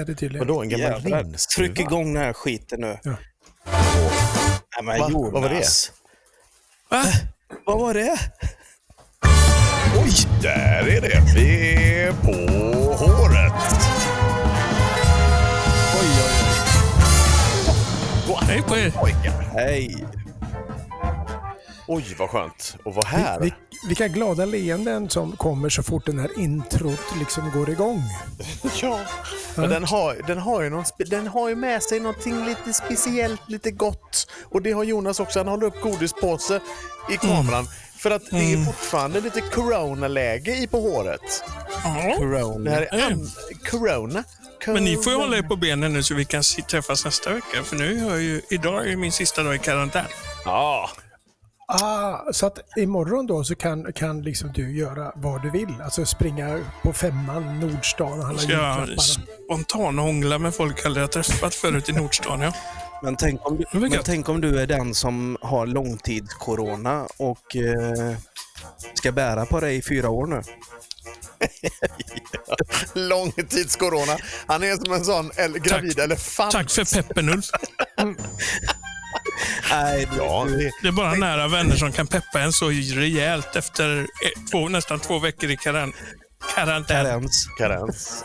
är det tydligen. Vadå, en gammal Jävlar. rimskruva? Tryck igång den här skiten nu. Ja. Nej, men Va? Jonas. Vad var det? Va? Vad var det? Oj, där är det. Vi är på håret. Oj, oj, oj. Hej på er. Pojkar. Hej. Oj, vad skönt att vara här. Vi, vilka glada leenden som kommer så fort den här introt liksom går igång. Ja, men den har, den, har ju någon, den har ju med sig någonting lite speciellt, lite gott. Och det har Jonas också. Han håller upp godispåse i kameran. För att det är fortfarande lite corona-läge i på håret. Ja. Corona. Det här är an- corona. Men ni får ju hålla er Corona. på benen nu så vi kan träffas nästa vecka. För nu är jag ju, idag är ju min sista dag i karantän. Ja, Ah, så att imorgon då så kan, kan liksom du göra vad du vill. Alltså springa på femman, Nordstan och handla Ska jag spontanhångla med folk jag aldrig har träffat förut i Nordstan. Ja. Men tänk, om du, men tänk om du är den som har långtidscorona och eh, ska bära på dig i fyra år nu. långtidscorona. Han är som en sån el- gravid elefant. Tack för peppen Ulf. Nej, Ja, det, Det är bara nära vänner som kan peppa en så rejält efter ett, två, nästan två veckor i karan, karantän. karens. karens.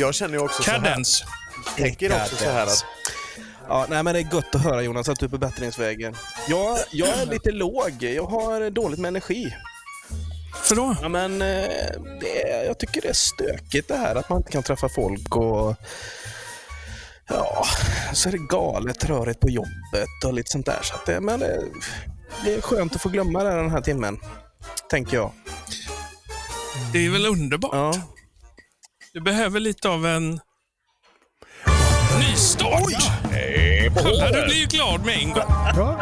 Jag känner ju också så här. Kadens. tänker också så här att Ja, nej, men det är gött att höra Jonas att du är på bättringsvägen. Jag, jag är lite låg. Jag har dåligt med energi. För då? Ja, men, eh, det jag tycker det är stökigt det här att man inte kan träffa folk och så är det galet rörigt på jobbet och lite sånt där. Så att det, men det, det är skönt att få glömma det den här timmen, tänker jag. Det är väl underbart? Ja. Du behöver lite av en nystart. Kolla, du blir ju glad med en gång.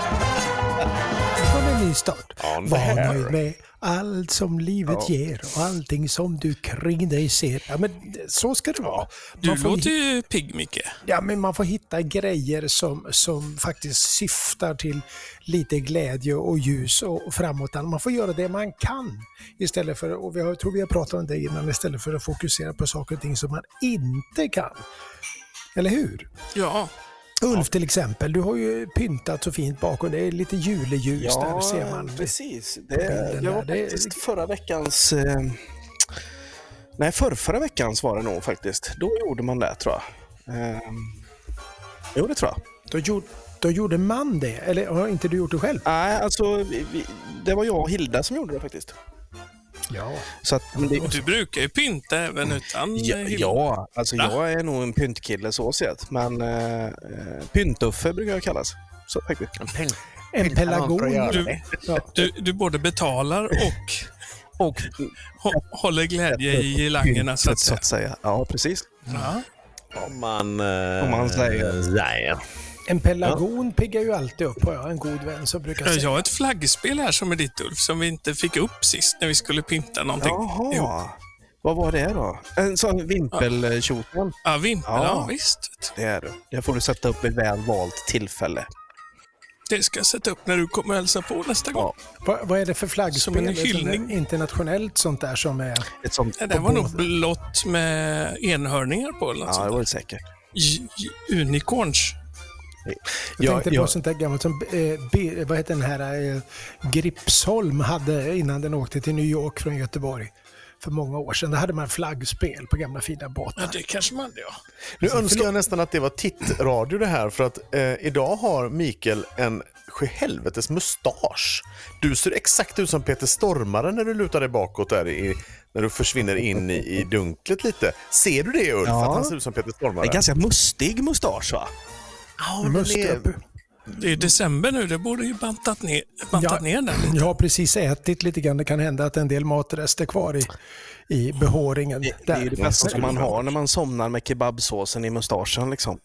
Ny start. Ja, Var nöjd med allt som livet ger och allting som du kring dig ser. Ja, men så ska det vara. Du Man får låter ju pigg, Micke. Ja, men man får hitta grejer som, som faktiskt syftar till lite glädje och ljus och framåt. Man får göra det man kan istället för, och vi har, jag tror vi har pratat om det innan, istället för att fokusera på saker och ting som man inte kan. Eller hur? Ja, Ulf till exempel, du har ju pyntat så fint bakom. Det är lite juleljus där ser man. precis. Det, jag var där. Det är- faktiskt förra veckans... Eh, nej, för förra veckans var det nog faktiskt. Då gjorde man det, tror jag. Eh, jo, det tror jag. Då, gjorde, då gjorde man det, eller har inte du gjort det själv? Nej, alltså vi, vi, det var jag och Hilda som gjorde det faktiskt. Ja. Så att, men det, och du brukar ju pynta även utan ja, eh, ja, alltså Va? jag är nog en pyntkille så sett. Men eh, eh, pyntuffe brukar jag kallas. Så faktiskt. En pelargon. Du, Ja. du, du både betalar och Och hå- håller glädje i girlangerna så att så säga. att säga. Ja, precis. Ja. Om man, eh, Om man säger. säger. En pelargon piggar ju alltid upp, har jag en god vän som brukar Ja, säga. Jag har ett flaggspel här som är ditt Ulf, som vi inte fick upp sist när vi skulle pynta någonting. Jaha. ihop. Vad var det då? En sån vimpeltjoten? Ja, vimpel. Ja. Ja. visst. Det är du. Det får du sätta upp vid väl valt tillfälle. Det ska jag sätta upp när du kommer och hälsa på nästa gång. Ja. Vad, vad är det för Som flaggspel? en sånt där hyllning. Internationellt sånt där som är... Ett sånt. Ja, det var nog blått med enhörningar på eller något Ja, det var det säkert. Unicorns. Jag Ja, tänkte ja. på sånt där gammalt som eh, vad heter den här eh, Gripsholm hade innan den åkte till New York från Göteborg för många år sedan. Där hade man flaggspel på gamla fina båtar. Ja, det kanske man hade, ja. Nu önskar jag nästan att det var tittradio det här för att eh, idag har Mikael en sjuhelvetes mustasch. Du ser exakt ut som Peter Stormare när du lutar dig bakåt där i, när du försvinner in i, i dunklet lite. Ser du det Ulf? Ja. Att han ser ut som Peter Stormare? En ganska mustig mustasch va? Ja, men den Must är, upp. Det är december nu, det borde ju bantat ner, bantat Ja. ner den. Jag har precis ätit lite grann. Det kan hända att en del matrester kvar i, i behåringen. Det, det är ju det bästa som man har när man somnar med kebabsåsen i mustaschen. Liksom.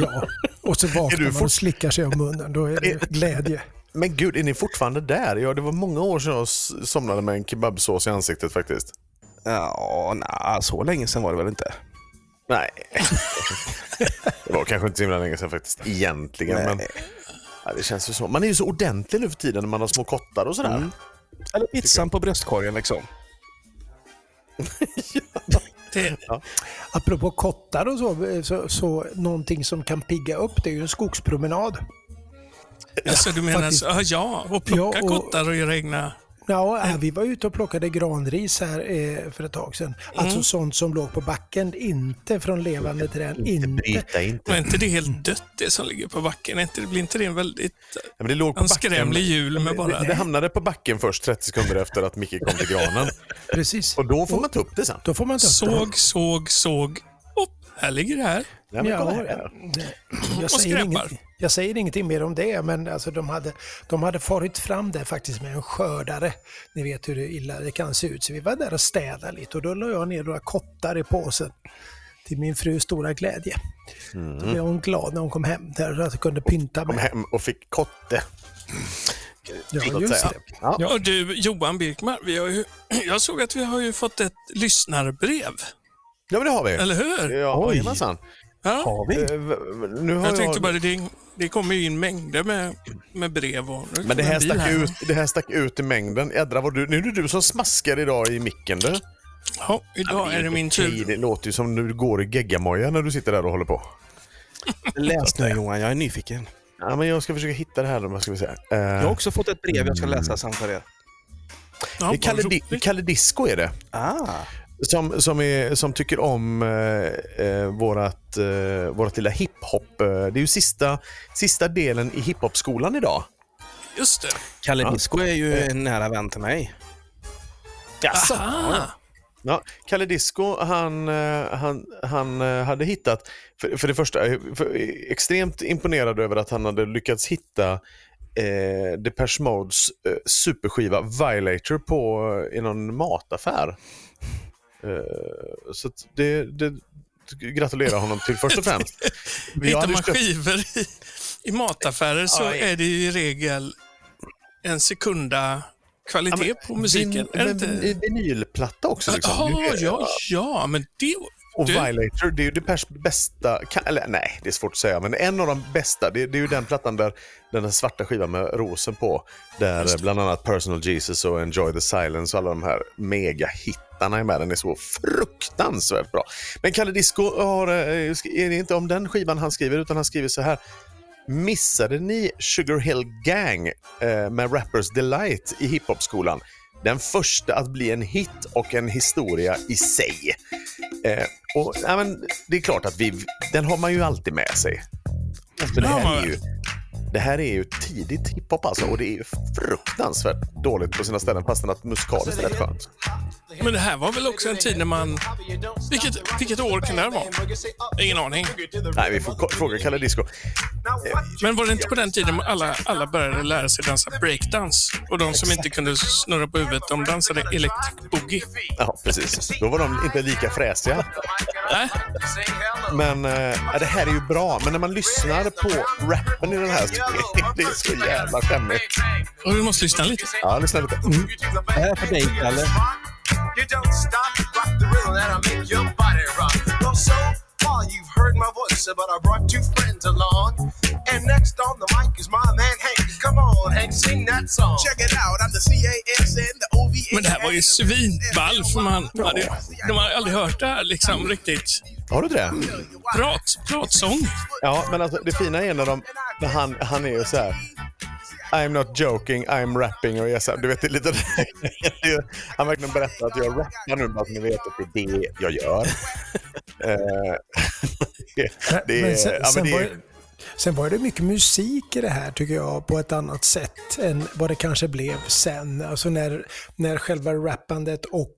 Ja. Och så vaknar man och slickar sig om munnen. Då är det glädje. Men gud, är ni fortfarande där? Ja, det var många år sedan jag somnade med en kebabsås i ansiktet faktiskt. Ja, nej, så länge sedan var det väl inte? Nej. det var kanske inte så himla länge sedan faktiskt, egentligen. Nej. Men, ja, det känns ju så. Man är ju så ordentlig nu för tiden när man har små kottar och sådär. Mm. Eller pizzan på bröstkorgen liksom. Det, Apropå kottar och så, så, så någonting som kan pigga upp det är ju en skogspromenad. alltså, du menar faktiskt. så, ja, ja, och plocka Ja, och- kottar och göra egna... Ja, vi var ute och plockade granris här eh, för ett tag sedan. Alltså sånt som låg på backen, inte från levande träd. Inte. Bryta inte. Men är inte det helt dött det som ligger på backen? Är inte, blir inte det en väldigt Ja, men det låg på en backen. skrämlig jul med bara... Det, det hamnade på backen först 30 sekunder efter att Micke kom till granen. Precis. Och då får man ta upp det sen. Då får man ta upp Såg, såg, såg. Upp, här ligger det här. Ja, det. men kolla Ja, här. jag, säger inget, jag säger ingenting mer om det, men alltså de, hade, de hade farit fram där faktiskt med en skördare. Ni vet hur illa det kan se ut. Så vi var där och städade lite och då la jag ner några kottar i påsen. Till min frus stora glädje. Då blev hon glad när hon kom hem där att kunde pynta Kom med. hem och fick kotte. Ja, just det. Ja. Och du, Johan Birkmar, vi har ju, jag såg att vi har ju fått ett lyssnarbrev. ja, men det har vi. Eller hur? Ja, Oj. jajamensan. Ja. Har vi? Eh, Nu har Jag tänkte bara, det, det kommer ju in mängder med, med brev. Och, Men det här, stack ut, det här stack ut i mängden. Jädrar vad du... Nu är det du som smaskar idag i micken du. Ja, idag är det min Okej, tur. Det låter ju som du går i geggamoja när du sitter där och håller på. Läs nu Johan, jag är nyfiken. Ja, men jag ska försöka hitta det här. Vad ska vi säga? Eh, Jag har också fått ett brev jag ska läsa sen för er. Ja, det är Kalle, Di-. Kalle Disco är det. Ah, Som, som, är, som tycker om eh, eh, vårat, eh, vårat lilla hiphop. Eh, det är ju sista, sista delen i hiphopskolan idag. Just det. Kalle Ja. Disco är ju en nära vän till mig. Jaså? Ja, Kalle Disco, han, eh, han, han eh, hade hittat, för, för det första, eh, för, eh, extremt imponerad över att han hade lyckats hitta eh, Depeche Modes eh, superskiva Violator på, eh, i någon mataffär. Eh, så det, det gratulerar honom till först och främst. Vi Hittar man köpt- skivor i, i mataffärer så Ja, är det ju i regel en sekunda kvalitet Ja, på musiken. Vin, är det men inte? vin- vinylplatta också. Liksom. Det- ja, ja, men det... Och Du- Violator, det är ju Depeche bästa, eller nej, det är svårt att säga, men en av de bästa, det, det är ju den plattan där den där svarta skivan med rosen på, där bland annat Personal Jesus och Enjoy the Silence och alla de här megahittarna är med. Den är så fruktansvärt bra. Men Kalle Disco har, eh, är det inte om den skivan han skriver, utan han skriver så här. Missade ni Sugar Hill Gang eh, med Rappers Delight i hiphopskolan? Den första att bli en hit och en historia i sig. Eh, och, ja, men, det är klart att vi, den har man ju alltid med sig. För det, här är ju, det här är ju tidigt hiphop alltså och det är ju fruktansvärt dåligt på sina ställen fastän att musikaliskt är rätt skönt. Men det här var väl också en tid när man... Vilket, vilket år kan det här vara? Ingen aning. Nej, vi får fråga Kalle Disco. Men var det inte på den tiden alla, alla började lära sig dansa breakdance? Och de som inte kunde snurra på huvudet, de dansade electric boogie. Ja, precis. Då var de inte lika fräsiga. Nej, Men eh, ja, det här är ju bra. Men när man lyssnar på rappen i den här så är det så jävla skämmigt. och vi måste lyssna lite. Ja, lyssna lite. Det här är för dig Kalle. You don't stop, rock the rhythm that'll make your body rock. Well, so far you've heard my voice, but I brought two friends along. And next on the mic is my man Hank. Come on, Hank, sing that song. Check it out, I'm the CASN, the OVA. Men det här var ju svinball, för man hade, de har aldrig hört det här liksom riktigt. Har du inte det? Prat, pratsång. Ja, men alltså, det fina är när, de, när han, han är ju så här. I'm not joking, I'm rapping och här, du vet det är lite Han verkligen berättar att jag rappar nu bara så ni vet att det är det jag gör. Eh, det, det, Men sen, ja, men sen, det var, är- sen var det mycket musik i det här tycker jag på ett annat sätt än vad det kanske blev sen. Alltså när, när själva rappandet och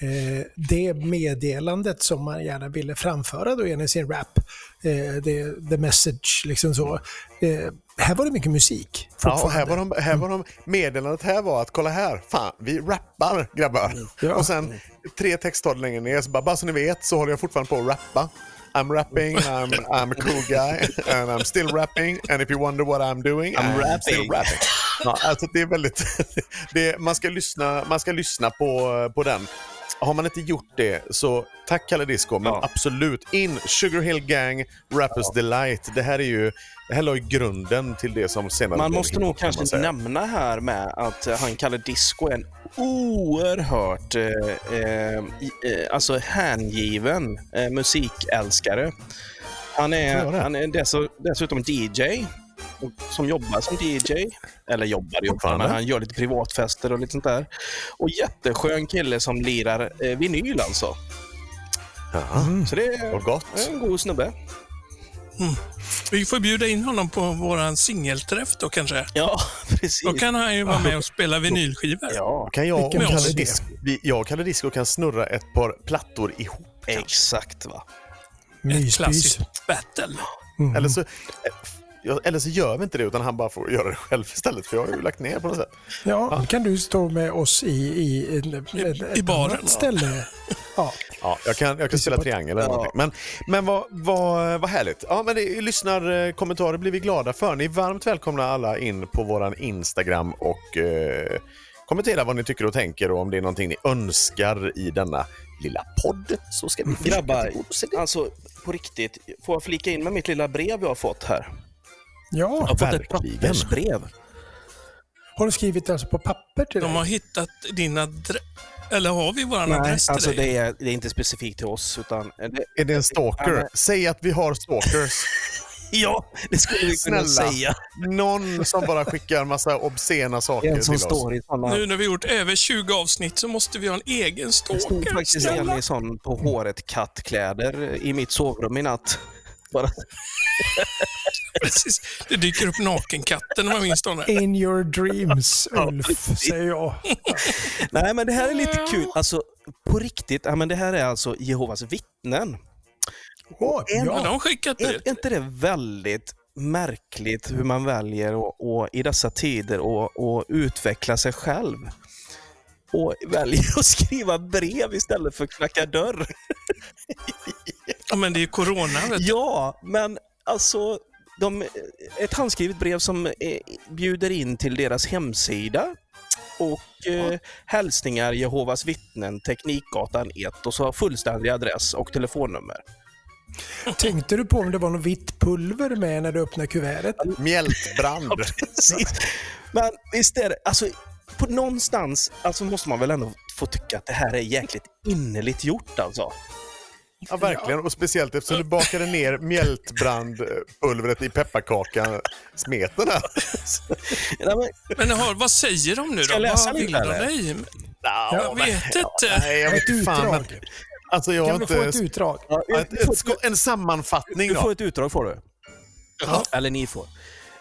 eh, det meddelandet som man gärna ville framföra då genom sin rap, eh, det, the message liksom så. Eh, här var det mycket musik. Ja, och här var, de, här var de, meddelandet här var att kolla här, fan vi rappar grabbar. Ja. Och sen tre textrader längre ner så bara, bara så ni vet så håller jag fortfarande på att rappa. I'm rapping, I'm, I'm a cool guy and I'm still rapping and if you wonder what I'm doing, I'm, still rapping. rapping. Ja, alltså det är väldigt, det, man, ska lyssna, man ska lyssna på, på den. Har man inte gjort det så tack Kalle Disco, men Ja. absolut in Sugar Hill Gang, Rappers Delight. Det här är ju, det här la ju grunden till det som senare Man måste nog kan kanske säga. nämna här med att eh, han Kalle Disco är en oerhört eh, eh, eh, alltså hängiven eh, musikälskare. Han är, han är dess, dessutom DJ som jobbar som DJ. Eller jobbar ju Fortfarande? men han gör lite privatfester och lite sånt där. Och jätteskön kille som lirar eh, vinyl alltså. Ja, Så det är gott. en god snubbe. Vi får bjuda in honom på våran singelträff då kanske. Ja, precis. Då kan han ju vara med och spela vinylskivor. Ja, Kan jag och Kalle. Disco, jag och Kalle Disco kan snurra ett par plattor ihop. exakt va. Ett klassiskt battle. Mm. Eller, så, ja, eller så gör vi inte det, utan han bara får göra det själv istället. För jag har ju lagt ner på något sätt. Ja, då kan du stå med oss i, i, en- ett, i ett baren. annat ställe. Ja. Ja, jag kan, jag kan spela triangel eller Ja. någonting. Men, men vad, vad, vad härligt. Ja, men det, lyssnarkommentarer blir vi glada för. Ni är varmt välkomna alla in på våran Instagram och eh, kommentera vad ni tycker och tänker och om det är någonting ni önskar i denna lilla podd så ska vi Grabbar, alltså på riktigt, får jag flika in med mitt lilla brev jag har fått här? Jag ja, har fått ett pappersbrev. har du skrivit alltså på papper till De dig? har hittat din adress. Eller har vi Nej, adress till alltså dig? det är, det är inte specifikt till oss, utan... Det, Är det en stalker? Ja, men- Säg att vi har stalkers. ja, det skulle vi kunna Snälla. säga. Någon som bara skickar massa obscena saker En som till oss. står i såna... Nu när vi gjort över 20 avsnitt så måste vi ha en egen Det stod stalker. faktiskt Snälla. en i sån på håret kattkläder i mitt sovrum i natt. Bara, Precis. Det dyker upp nakenkatten åtminstone. In your dreams, Ulf, säger jag. nej, men det här är lite kul. Alltså, på riktigt, ja, men det här är alltså Jehovas vittnen. Åh, Ja, ja. de skickat Är, är inte det väldigt märkligt hur man väljer och, och i dessa tider och, och utveckla sig själv? Och väljer att skriva brev istället för att knacka dörr. Ja, men det är corona. Vet du. Ja, men alltså de, ett handskrivet brev som eh, bjuder in till deras hemsida och eh, hälsningar Jehovas vittnen, Teknikgatan 1 och så har fullständig adress och telefonnummer. Tänkte du på om det var något vitt pulver med när du öppnade kuvertet? Mjältbrand. Precis. Men visst är det, alltså på någonstans alltså måste man väl ändå få tycka att det här är jäkligt innerligt gjort alltså. Ja, verkligen. Och speciellt eftersom du bakade ner mjältbrandpulvret i pepparkakasmeten här. Ja, men, har, vad säger de nu Ska då? jag läsa Vad lite, vill de dig? Ja, Jag men- vet inte. Nej, jag vet Ett inte fan. Alltså, jag Kan vi få inte... ett utdrag? ja, Ja, ett, ett, sko- en sammanfattning du får ett utdrag får du. Eller ni får.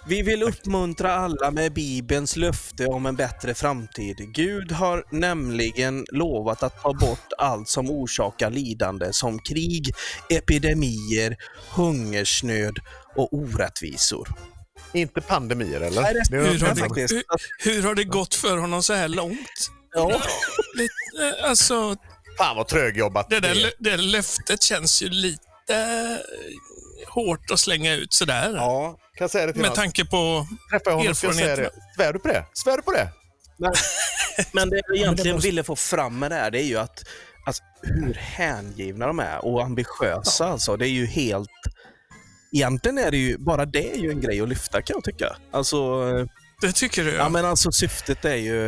Vi vill uppmuntra alla med Bibelns löfte om en bättre framtid. Gud har nämligen lovat att ta bort allt som orsakar lidande som krig, epidemier, hungersnöd och orättvisor. Inte pandemier, eller? Nej, det- Det är Hur något har, det, faktiskt. hur, hur har det gått för honom så här långt? Ja, Lite, eh, alltså, Fan vad trögjobbat det där det löftet känns ju lite hårt att slänga ut sådär. ja. Kan jag säga det till Med tanke på... Träffar jag honom ska jag säga det. erfarenheterna. Svär du på det? Svär du på det? Men, men det jag egentligen måste- ville få fram med det här, det är ju att alltså, hur hängivna de är och ambitiösa. Alltså, det är ju helt... Egentligen är det ju, bara det är ju en grej att lyfta kan jag tycka. Alltså, Det tycker du? ja, men alltså syftet är ju,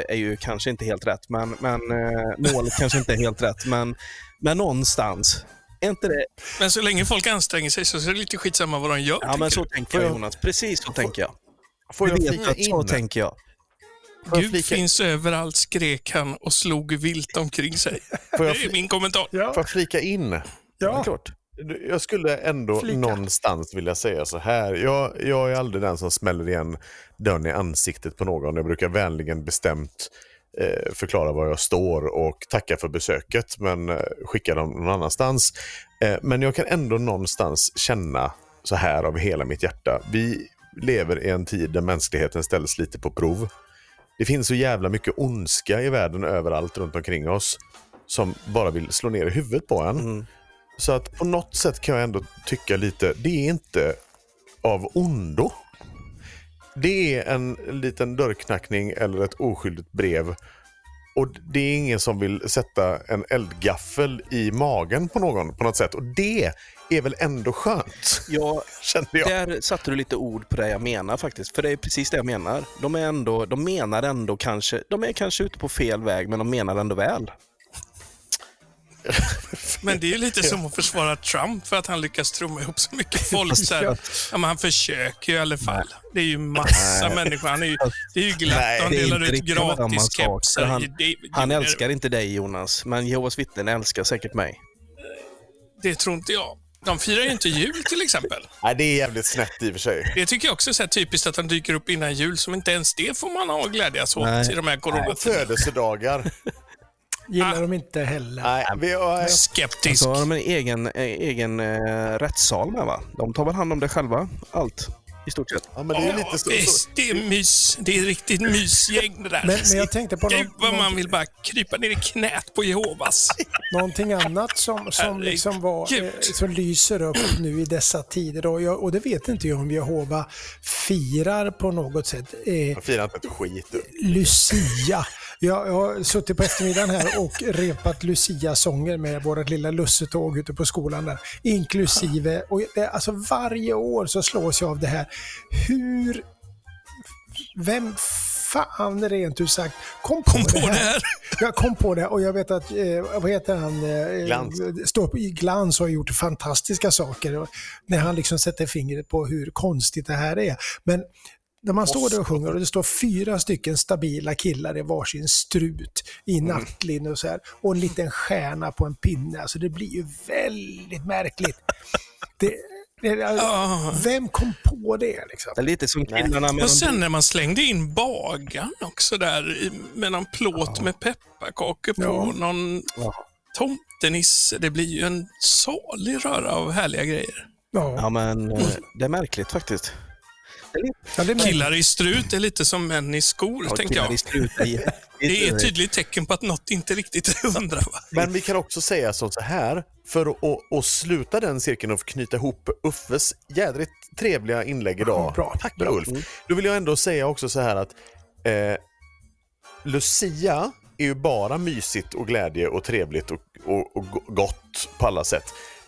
är ju kanske inte helt rätt, men, men eh, målet kanske inte är helt rätt. Men, men någonstans, är inte det? Men så länge folk anstränger sig så är det lite skitsamma vad de gör. Ja, men så du? tänker jag Jonas. Precis så tänker jag. Får Du jag vet flika att så in? tänker jag. Gud finns överallt, skrek han och slog vilt omkring sig. får Det jag, är min kommentar. Ja, får jag flika in? ja. Klart. Jag skulle ändå Flika. någonstans vilja säga så här. Jag, jag är aldrig den som smäller igen dörren i ansiktet på någon. Jag brukar vänligen bestämt förklara var jag står och tacka för besöket men eh, skicka dem någon annanstans. Eh, men jag kan ändå någonstans känna så här av hela mitt hjärta. Vi lever i en tid där mänskligheten ställs lite på prov. Det finns så jävla mycket ondska i världen överallt runt omkring oss som bara vill slå ner i huvudet på en. Mm. Så att på något sätt kan jag ändå tycka lite, det är inte av ondo. Det är en liten dörrknackning eller ett oskyldigt brev och det är ingen som vill sätta en eldgaffel i magen på någon på något sätt. Och det är väl ändå skönt, Ja, kände jag. där satte du lite ord på det jag menar faktiskt. För det är precis det jag menar. De, är ändå, de menar ändå kanske, de är kanske ute på fel väg, men de menar ändå väl. Men det är ju lite som att försvara Trump för att han lyckas trumma ihop så mycket folk. Så här. Ja, men han försöker ju i alla fall. Det är ju massa människor. Han är ju, det är ju glatt. Nej, Han delar ut gratis kepsar. han- Han älskar inte dig Jonas, men Jehovas vittnen älskar säkert mig. Det tror inte jag. De firar ju inte jul till exempel. Nej, det är jävligt snett i och för sig. Det tycker jag också är så typiskt att han dyker upp innan jul, som inte ens det får man ha glädjas åt Nej. i de här coronatiderna. födelsedagar. Gillar Ah. de inte heller. Nej, vi har, Skeptisk. Så har de en egen, eh, egen eh, rättssal med va? De tar väl hand om det själva, allt i stort sett. ja, men det är lite så, är, så, det är mys. Det är riktigt mysgäng det där. Men- men jag tänkte på Gud någon- vad man vill bara krypa ner i knät på Jehovas. Någonting annat som, som, liksom var, eh, som lyser upp nu i dessa tider, och, jag, och det vet inte jag om Jehova firar på något sätt, eh, firar inte ett skit. Lucia. Jag, jag har suttit på eftermiddagen här och repat Lucia-sånger med vårt lilla lussetåg ute på skolan där. Inklusive, och det, alltså varje år så slås jag av det här. Hur, vem fan rent ut sagt kom på, Kom på det, här? det här. Jag kom på det och jag vet att, eh, vad heter han? Eh, Glans. Står på, i Glans har gjort fantastiska saker. Och när han liksom sätter fingret på hur konstigt det här är. Men när man står där och sjunger och det står fyra stycken stabila killar i varsin strut i Mm. nattlinne och så här. Och en liten stjärna på en pinne. Alltså det blir ju väldigt märkligt. Det, Ja. Vem kom på det liksom? Det är lite som killarna med Och sen när man slängde in bagan också där med någon plåt med pepparkakor på. Ja. Någon Ja. tomtenisse. Det blir ju en salig röra av härliga grejer. Ja, Ja, men eh, det är märkligt faktiskt. Killar i strut är lite som män i skor, ja, tänkte jag. strutar. Det är ett tydligt tecken på att något inte riktigt är hundra. Men vi kan också säga så här, för att, att, sluta den cirkeln och knyta ihop Uffes jädrigt trevliga inlägg idag. Ja, bra, Tack bra. Ulf. Då vill jag ändå säga också så här att eh, Lucia är ju bara mysigt och glädje och trevligt och, och, och go- gott på alla sätt.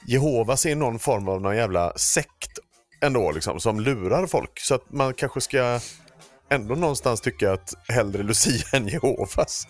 Jehovas är någon form av någon jävla sekt ändå liksom, som lurar folk. Så att man kanske ska ändå någonstans tycka att hellre Lucia än Jehovas.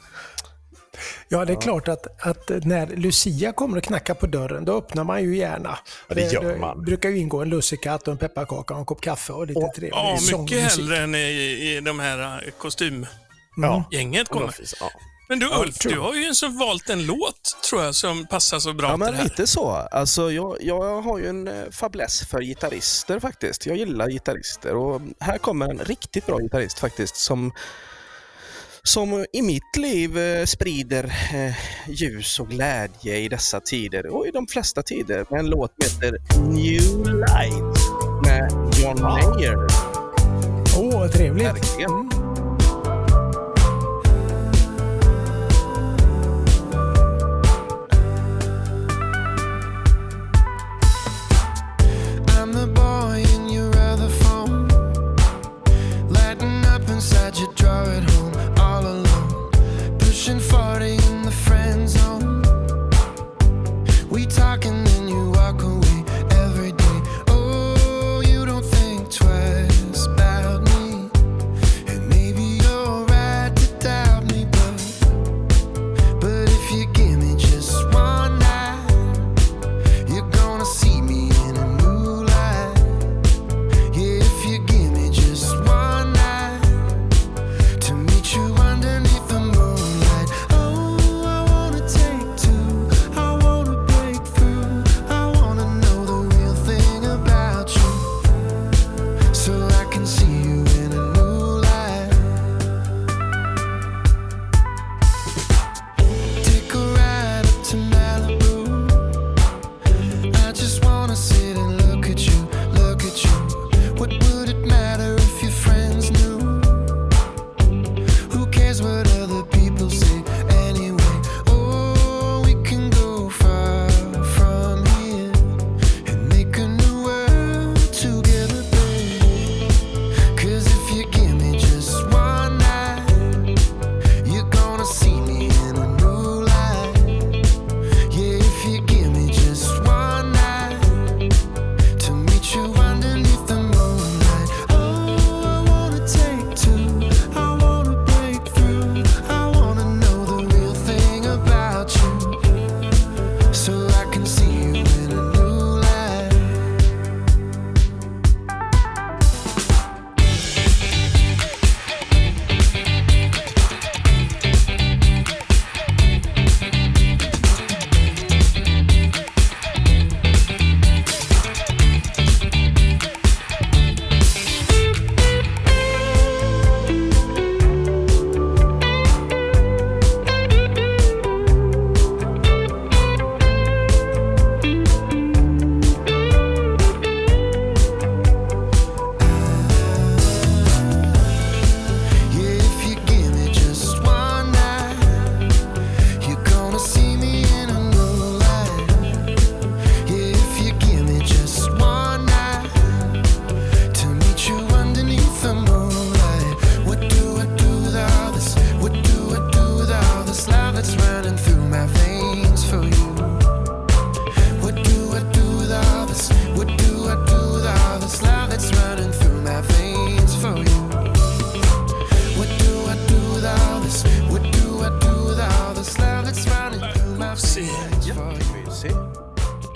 Ja, det är klart att, att när Lucia kommer och knackar på dörren, då öppnar man ju gärna. Ja, det gör man. Det brukar ju ingå en lussekatt och en pepparkaka och en kopp kaffe och lite trevlig Ja, mycket hellre än i, i de här eh, kostymgänget kommer. Ja. Men du Ulf, du har ju så valt en låt, tror jag, som passar så bra Ja, till men det här. lite så. Alltså, jag, jag har ju en eh, fäbless för gitarrister faktiskt. Jag gillar gitarrister och här kommer en riktigt bra gitarrist faktiskt som som i mitt liv eh, sprider eh, ljus och glädje i dessa tider och i de flesta tider med en låt som heter New Light med John Mayer. Åh, trevligt. Verkligen. you're at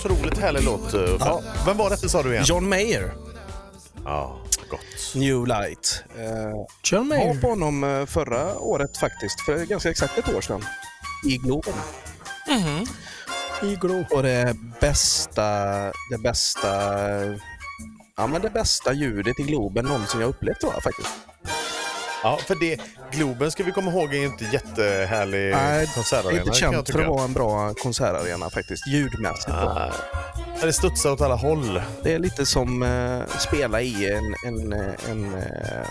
härlig låt. Uffe. Ja. Vem var detta sa du igen? John Mayer, Ja, gott. New Light. Eh, John var Mayer. på honom eh, förra året faktiskt, för ganska exakt ett år sedan. I Globen. Mhm. Iglo. Och det bästa, det bästa, ja men det bästa ljudet i Globen någonsin jag upplevt tror jag faktiskt. Ja, för det, Globen ska vi komma ihåg är inte jättehärlig Nej, konsertarena. inte känt för att vara en bra konsertarena faktiskt, ljudmässigt. Nej. Det studsar åt alla håll. Det är lite som eh, spela i en, en, eh, en eh,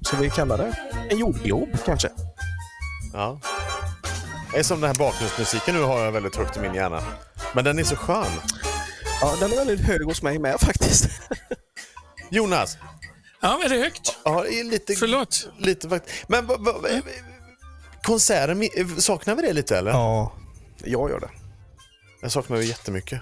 ska vi kalla det? En jordglob kanske. Ja. Det är som den här bakgrundsmusiken nu har jag väldigt högt i min hjärna. Men den är så skön. Ja, den är väldigt hög hos mig med faktiskt. Jonas, Ja, är det högt? ja, det är lite... Förlåt. lite Men vad- vad- konserten, saknar vi det lite eller? Ja, jag gör det. Jag saknar det jättemycket.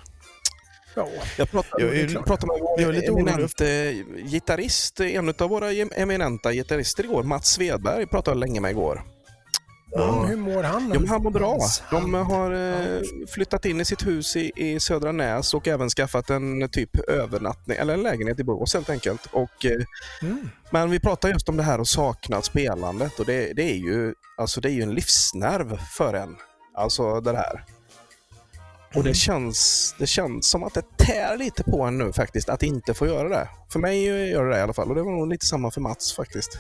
Ja. Jag pratade, Jag är jag pratade med jag är lite en orolig. eminent gitarrist, en av våra em- eminenta gitarrister igår, Mats Svedberg, pratade jag länge med igår. Mm, hur mår han? Men han mår bra. De har eh, flyttat in i sitt hus i, i Södra Näs och även skaffat en typ övernattning, eller en lägenhet i Borås helt enkelt. Och, eh, Mm. men vi pratar just om det här att sakna spelandet och det, det, är ju, alltså det är ju en livsnerv för en. Alltså det här. Och det känns, det känns som att det tär lite på en nu faktiskt, att inte få göra det. För mig gör det det i alla fall och det var nog lite samma för Mats faktiskt.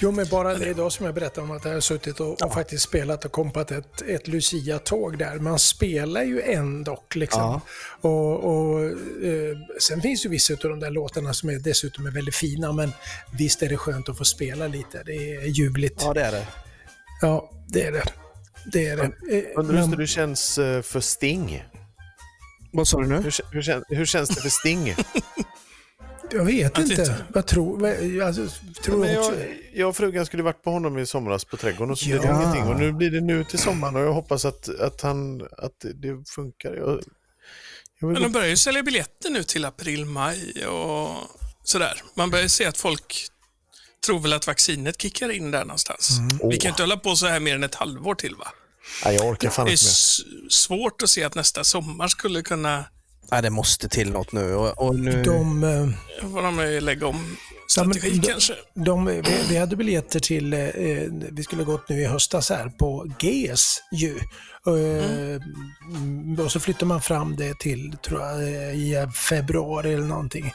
Jo, men bara det idag som jag berättade om att jag har suttit och, och faktiskt spelat och kompat ett, ett Lucia-tåg där. Man spelar ju ändå liksom. Ja. Och, och, eh, sen finns ju vissa av de där låtarna som är dessutom är väldigt fina, men visst är det skönt att få spela lite. Det är ljuvligt. Ja, det är det. Ja, det är det. Det är det. Eh, Undrar hur men- det känns eh, för Sting? Vad sa du nu? Hur, hur, hur känns det för Sting? Jag vet Att inte. Vad tror alltså, tror Men också, jag, jag och frugan skulle varit på honom i somras på trädgården och så blev det Ja. ingenting. Och nu blir det nu till sommaren och jag hoppas att, att, han, att det funkar. Jag, jag vill Men de börjar ju sälja biljetter nu till april, maj och sådär. Man börjar se att folk tror väl att vaccinet kickar in där någonstans. Vi kan inte hålla på så här mer än ett halvår till va? Nej, jag orkar fan Det är inte mer. s- svårt att se att nästa sommar skulle kunna, Nej, det måste till något nu. Och, och nu... de, eh, vad de lägga om strategi de- kanske. De, vi, vi hade biljetter till, eh, vi skulle gått nu i höstas här på GES ju. Eh, mm. Och så flyttar man fram det till, tror jag, eh, i februari eller någonting.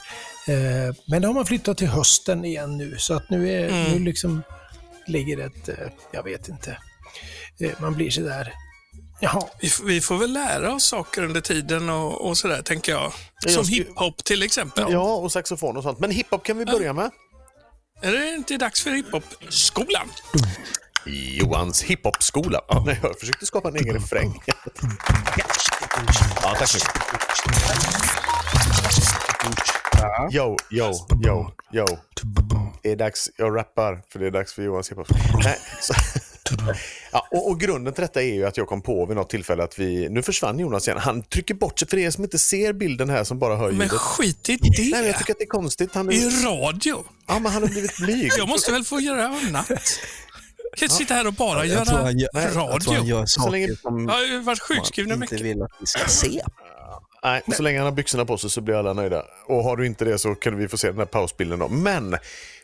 Eh, men då har man flyttat till hösten igen nu, så att nu, är, Mm. nu liksom ligger ett, eh, jag vet inte, Eh, man blir sådär, jaha, Vi, vi får väl lära oss saker under tiden och, och sådär, tänker jag. jag Som hiphop till exempel. Ja, och saxofon och sånt. Men hiphop kan vi börja med. Är det inte dags för hiphop-skolan? Johans hiphopskola. Ja, nej, jag försökte skapa en egen refräng. Ja, tack så mycket. Yo, yo, yo, yo. Det är dags, jag rappar, för det är dags för Johans hiphop. Nej, så, ja, och, och grunden till detta är ju att jag kom på vid något tillfälle att vi, nu försvann Jonas igen, han trycker bort sig för er som inte ser bilden här som bara hör Men ljudet. skit i Nej, men det. jag tycker att det är konstigt. Han, är ju radio. ja, men han har blivit blyg. Jag måste väl få göra annat. Jag kan inte sitta här och bara jag, göra gör, jag tror han radio. gör saker länge- som Jag har ju varit sjukskriven mycket. inte vill att vi ska se. Nej, så länge han har byxorna på sig så blir alla nöjda. Och har du inte det så kan vi få se den här pausbilden då. Men,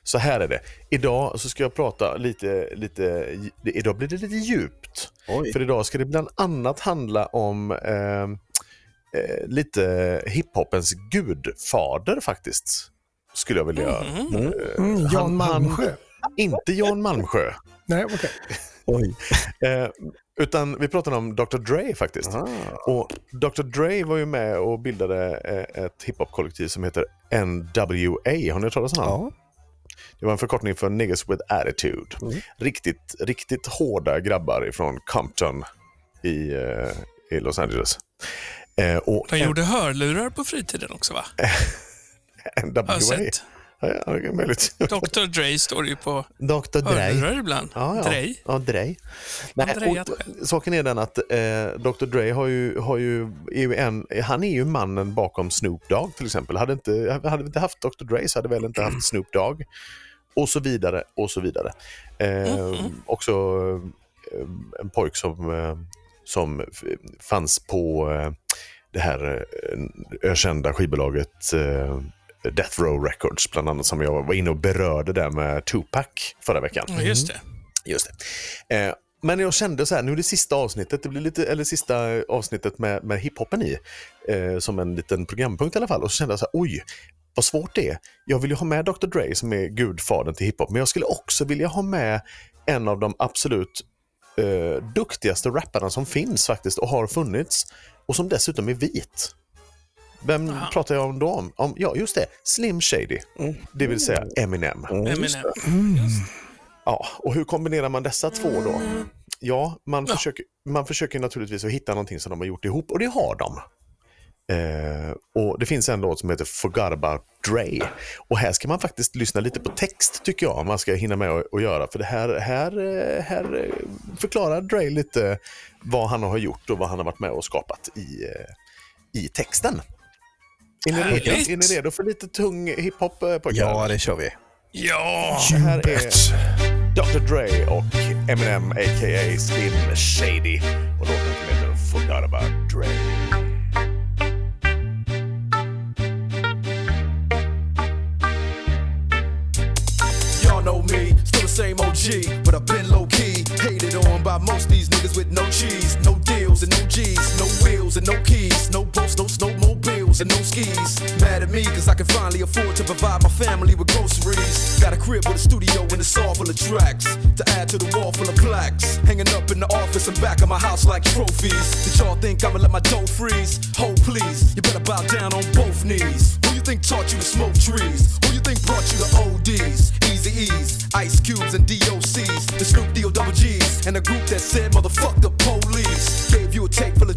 så här är det. Idag så ska jag prata lite, lite idag blir det lite djupt. Oj. För idag ska det bland annat handla om eh, eh, lite hiphopens gudfader faktiskt. Skulle jag vilja göra. mm, Han- Jan Malmsjö. Inte Jan Malmsjö. Nej, okej. Oj. Eh, utan vi pratar om Dr. Dre faktiskt. Och Dr. Dre var ju med och bildade eh, ett hiphop-kollektiv som heter NWA. Har ni hört talas om det? Ja. Det var en förkortning för Niggas with Attitude. Mm. Riktigt, riktigt hårda grabbar ifrån Compton i, eh, i Los Angeles. Eh, och De gjorde hörlurar på fritiden också va? NWA. Har jag sett. Ja, ja, det är möjligt. Dr Dre står ju på Dr. Dre. hörlurar ibland. Ja, ja. Dre. Ja, Dre. Nej, och, själv. saken är den att eh, Dr. Dre har ju, har ju, är ju en, han är ju mannen bakom Snoop Dogg till exempel. Hade, inte, hade vi inte haft Dr. Dre så hade vi väl inte haft Snoop Dogg. Och så vidare och så vidare. Eh, Också eh, en pojk som, eh, som fanns på eh, det här ökända skivbolaget Death Row Records, bland annat, som jag var inne och berörde där med Tupac förra veckan. Ja, just det. Just det. Men jag kände så här, nu är det sista avsnittet, det blir lite, eller sista avsnittet med, med hiphopen i, eh, som en liten programpunkt i alla fall. Och så kände jag så här, oj, vad svårt det är. Jag vill ju ha med Dr. Dre som är gudfadern till hiphop, men jag skulle också vilja ha med en av de absolut eh, duktigaste rapparna som finns faktiskt och har funnits och som dessutom är vit. Vem Aha. pratar jag om då? Om, om, ja, just det, Slim Shady, det vill säga Eminem. Eminem. Ja, och hur kombinerar man dessa två då? Ja, man, Försöker, man försöker naturligtvis att hitta någonting som de har gjort ihop och det har de. Eh, och Det finns en låt som heter Forgot about Dre. Och här ska man faktiskt lyssna lite på text tycker jag, man ska hinna med att, göra. För det här, här, eh, här eh, förklarar Dre lite vad han har gjort och vad han har varit med och skapat i, i texten. Är ni, redo, är ni redo för lite tung hiphop? Ja, det kör vi. Ja! Det här är Dr. Dre och Eminem a.k.a. Slim Shady. Och låten heter Forgot about Dre. Same OG, but I've been low key. Hated on by most these niggas with no cheese, no deals and no G's, no wheels and no keys, no boats, no and no skis. Mad at me cause I can finally afford to provide my family with groceries. Got a crib with a studio and a saw full of tracks to add to the wall full of plaques. Hanging up in the office and back of my house like trophies. Did y'all think I'ma let my dough freeze? Hold please, you better bow down on both knees. Who you think taught you to smoke trees? Who you think brought you to ODs? Easy E's, Ice Cubes, and DOCs. The Snoop D-O double G's. And a group that said, motherfuck the police. Gave you a tape full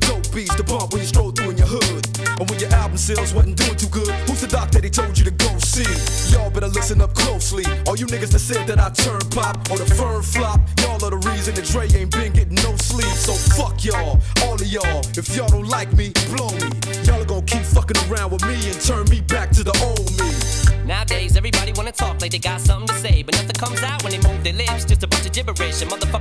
And when your album sales wasn't doing too good, who's the doc that he told you to go see? Y'all better listen up closely. All you niggas that said that I turn pop or the firm flop, y'all are the reason that Dre ain't been getting no sleep. So fuck y'all, all of y'all. If y'all don't like me, blow me. Y'all are gonna keep fucking around with me and turn me back to the old me. Nowadays, everybody wanna talk like they got something to say, but nothing comes out when they move their lips. Just a bunch of gibberish, and motherfuckers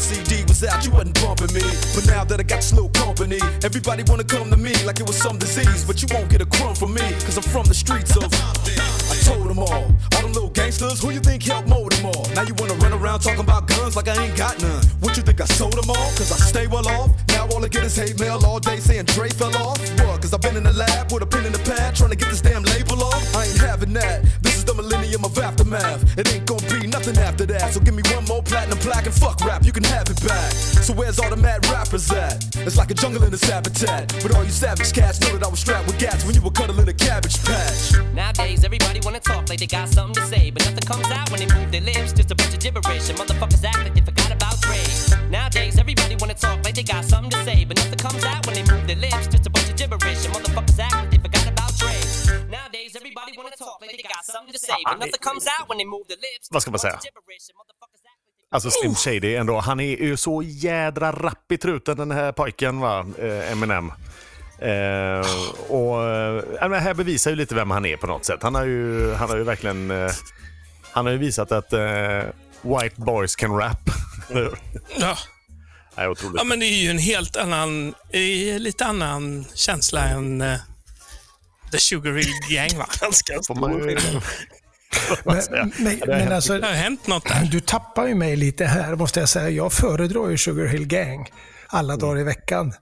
CD was out, you wasn't bumping me. But now that I got this little company, everybody wanna come to me like it was some disease. But you won't get a crumb from me, cause I'm from the streets of. I told them all, all them little gangsters, who you think helped mold them all? Now you wanna run around talking about guns like I ain't got none. What you think I sold them all? Cause I stay well off. Now all I get is hate mail all day saying Dre fell off. Fuck rap, you can have it back. So where's all the mad rappers at? It's like a jungle in its habitat. But all you savage cats know that I was strapped with gats when you were cuddling a cabbage patch. Nowadays, everybody wanna talk like they got something to say, but nothing comes out when they move their lips. Just a bunch of gibberish, and motherfuckers act like they forgot about Dre. Nowadays, everybody wanna talk like they got something to say, but nothing comes out when they move their lips. Just a bunch of gibberish, and motherfuckers act like they forgot about Dre. Nowadays, everybody wanna talk like they got something to say, but ah, nothing eh, comes out when they move their lips. Vad ska man Just a bunch säga? Alltså Slim Shady ändå, han är ju så jädra rapp i truten den här pojken va, eh, Eminem. Eh, och, eh, här bevisar ju lite vem han är på något sätt. Han har ju, han har ju verkligen eh, han har ju visat att eh, white boys can rap. Ja. Det är otroligt. ja, men det är ju en helt annan, lite annan känsla än eh, The Sugar Hill Gang. Va? Ganska ju- Men, men, Ja, det har men alltså, Det har hänt något där. du tappar ju mig lite här måste jag säga. Jag föredrar ju Sugar Hill Gang alla dagar i veckan.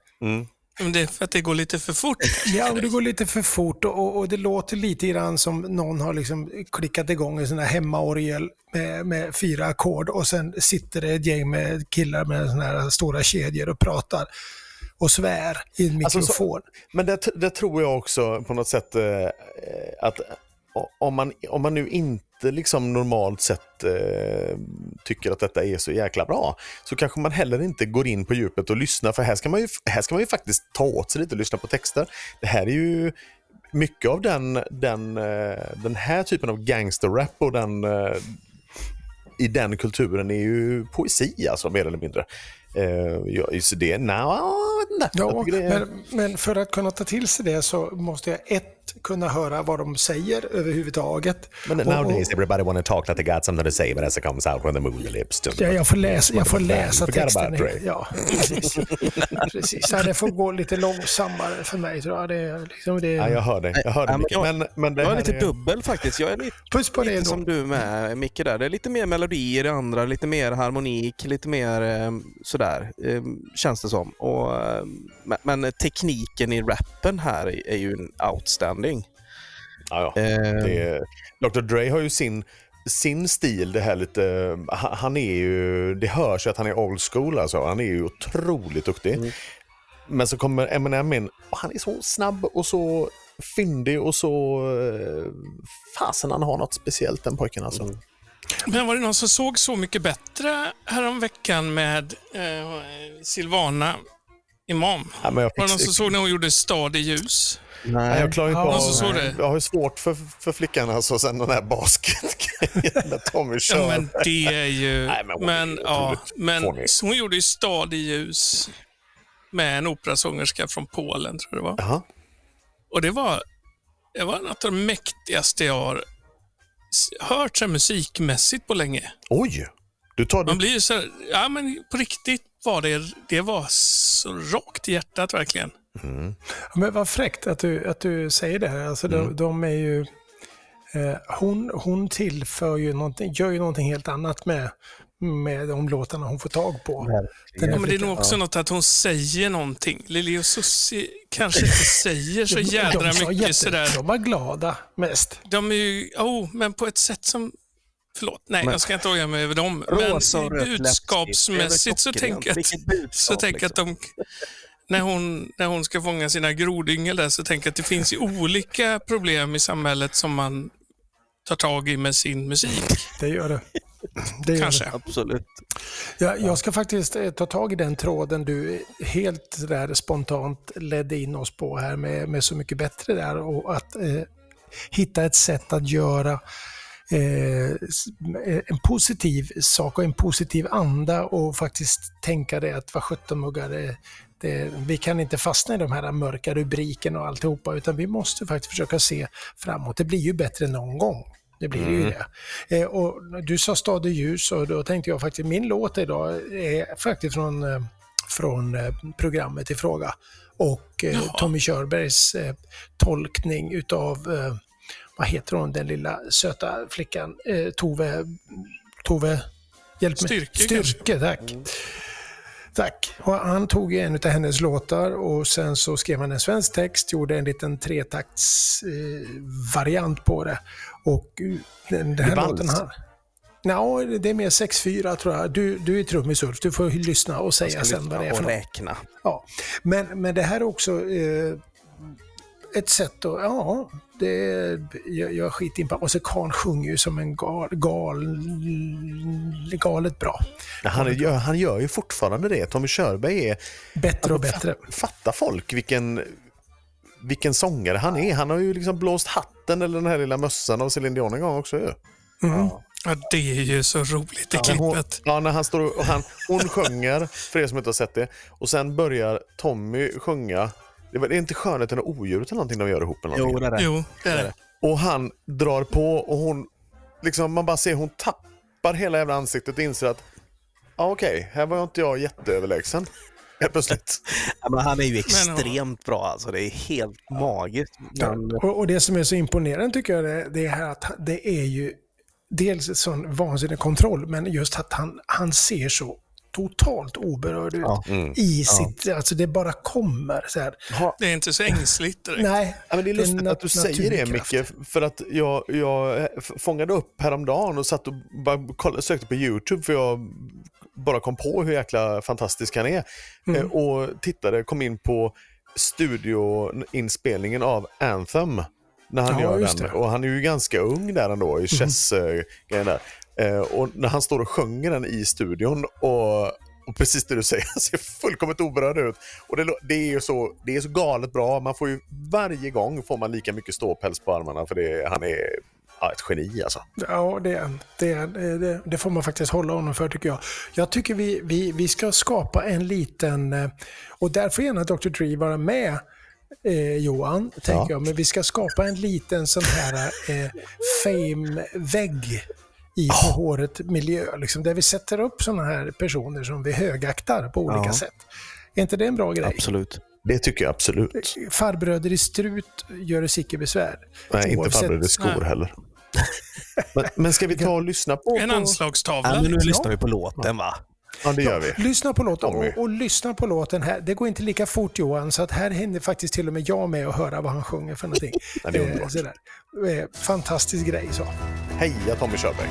Men det är för att det går lite för fort. Ja, och det går lite för fort och, och, och det låter lite grann som någon har liksom klickat igång en sån här hemmaorgel med, med fyra ackord och sen sitter det ett gäng med killar med såna här stora kedjor och pratar och svär i en Alltså, så- mikrofon. Men det, det tror jag också på något sätt eh, att om man, om man nu inte liksom normalt sett eh, tycker att detta är så jäkla bra så kanske man heller inte går in på djupet och lyssnar för här ska man ju, här ska man ju faktiskt ta åt sig lite och lyssna på texter. Det här är ju mycket av den, den, eh, den här typen av gangsterrap och den eh, i den kulturen är ju poesi alltså mer eller mindre. Eh, ja, så det, inte. Jag Ja, det men, men för att kunna ta till sig det så måste jag ett kunna höra vad de säger överhuvudtaget. Men Och- nowadays och- everybody wanna talk like they got something to say but as it comes out when they move the lips. Ja, jag får läsa, jag får läsa texten. Ja, precis. precis. Ja, det får gå lite långsammare för mig tror jag. Det, är liksom det, Ja, jag hör dig. Jag hör dig Ja, men Micke. jag- men, men det Jag är lite dubbel faktiskt. Jag är lite, Puss på lite ändå. som du med Micke där. Det är lite mer melodi i det andra, lite mer harmonik, lite mer eh, sådär, eh, känns det som. Och, eh, men, tekniken i rappen här är, är ju en outstanding. Ja, ja. Eh, Det är, Dr Dre har ju sin, sin stil, det här lite, han, är ju, det hörs ju att han är old school alltså. Han är ju otroligt duktig. Mm. Men så kommer Eminem in och han är så snabb och så fyndig och så... eh, Fasen han har något speciellt den pojken alltså. Mm. Men var det någon som såg Så mycket bättre häromveckan med eh, Silvana Imam? Ja, men jag, Var det någon som såg när hon gjorde Stad i ljus? Nej, jag klarar inte Ja, av... så det. Jag har ju svårt för, för flickan alltså, sen den här basketgrejen med Tommy kör. Ja, men det är ju... Nej, men ja, men hon gjorde ju Stad i ljus med en operasångerska från Polen, tror jag det var. Jaha. Och det var, det var något av det mäktigaste jag har hört så musikmässigt på länge. Oj! Du tar Man det. blir ju så här, ja men på riktigt var det, det var så rakt i hjärtat verkligen. Men vad fräckt att du, att du säger det. här. Alltså, de, de är ju, eh, hon, hon tillför ju någonting, gör ju någonting helt annat med, med de låtarna hon får tag på. Ja, men det är nog också något att hon säger någonting. Lili och Susie kanske inte säger så jädra de, sa mycket jätte- sådär. De var glada mest. De är ju, oh, men på ett sätt som... Förlåt, nej Men- jag ska inte oja mig över dem. Men budskapsmässigt så tänker jag att, så att de... När hon, när hon ska fånga sina grodyngel där så tänker jag att det finns ju olika problem i samhället som man tar tag i med sin musik. Det gör det. det gör Kanske. Det. Absolut. Jag, jag ska faktiskt eh, ta tag i den tråden du helt där spontant ledde in oss på här med, med Så mycket bättre där och att eh, hitta ett sätt att göra eh, s- en positiv sak och en positiv anda och faktiskt tänka det att vad sjutton muggar det, det, vi kan inte fastna i de här mörka rubrikerna och alltihopa utan vi måste faktiskt försöka se framåt. Det blir ju bättre någon gång. Det blir ju det. Eh, och du sa Stad i ljus och då tänkte jag faktiskt, min låt idag är faktiskt från, eh, från eh, programmet i fråga. Och eh, Tommy Körbergs eh, tolkning utav, eh, vad heter hon, den lilla söta flickan, eh, Tove, Tove, hjälp mig. Styrke? Styrke, tack. Tack. Och han tog en av hennes låtar och sen så skrev han en svensk text, gjorde en liten tretakts eh, variant på det. Och eh, den, den här Det låten här. Ja, det är mer 6-4 tror jag. Du, du är trummis Ulf, du får lyssna och säga sen vad det är för och räkna. Ja. Men, men det här är också eh, ett sätt att, ja, det är, jag, jag är skitimpa. Och så Karl sjunger ju som en gal, gal, galet bra. Han, gör, han gör ju fortfarande det. Tommy Körberg är... Bättre och bättre. Fatta folk vilken, vilken sångare han är. Han har ju liksom blåst hatten eller den här lilla mössan av Céline Dion en gång också ju. Ja, det är ju så roligt i Hon, klippet. ja, när han står och han, hon sjunger, för er som inte har sett det, och sen börjar Tommy sjunga Det är inte skönheten och odjuret eller någonting de gör ihop? Eller någonting. Jo, det är det. Jo, det är det. Och han drar på och hon, liksom, man bara ser hon tappar hela jävla ansiktet och inser att ah, okej, här var inte jag jätteöverlägsen. Helt plötsligt. Ja, men han är ju extremt bra alltså. Det är helt magiskt. Men, Och, och det som är så imponerande tycker jag det, det är här att det är ju dels en sån vansinnig kontroll, men just att han, han ser så totalt oberörd ut Ja. i sitt, alltså det bara kommer så här. Det är inte så ängsligt direkt. Nej, Ja, men det är lustigt nat- att du säger det. Micke, för att jag, jag fångade upp häromdagen och satt och bara kollade, sökte på YouTube för jag bara kom på hur jäkla fantastisk han är. Mm. Eh, Och tittade, kom in på studioinspelningen av Anthem. När han Ja, gör den. det. Och han är ju ganska ung där ändå i chess-grejen där. Eh, Och när han står och sjunger den i studion och, och precis det du säger, han ser fullkomligt oberörd ut. Och det, det, är ju så, det är så galet bra. Man får ju varje gång får man lika mycket ståpäls på armarna för det, han är ja, ett geni alltså. Ja, det, det, det, det får man faktiskt hålla honom för tycker jag. Jag tycker vi, vi, vi ska skapa en liten, eh, och där får gärna Dr. Dre vara med eh, Johan, tänker jag. Men vi ska skapa en liten sån här eh, fame-vägg i på håret miljö. Liksom, där vi sätter upp såna här personer som vi högaktar på olika Ja. sätt. Är inte det en bra grej? absolut. Det tycker jag absolut. Farbröder i strut gör det icke besvär. Nej, inte Oavsett- farbröder i skor Nej. heller. Men, men ska vi ta och lyssna på... En anslagstavla. Ja, men nu lyssnar vi på låten va? Ja, det gör vi. Lyssna på låten och, och lyssna på låten här. Det går inte lika fort Johan, så att här hinner faktiskt till och med jag med att höra vad han sjunger för någonting. Ja, det är Eh, underbart. Eh, Fantastisk grej så. Heja Tommy Körberg.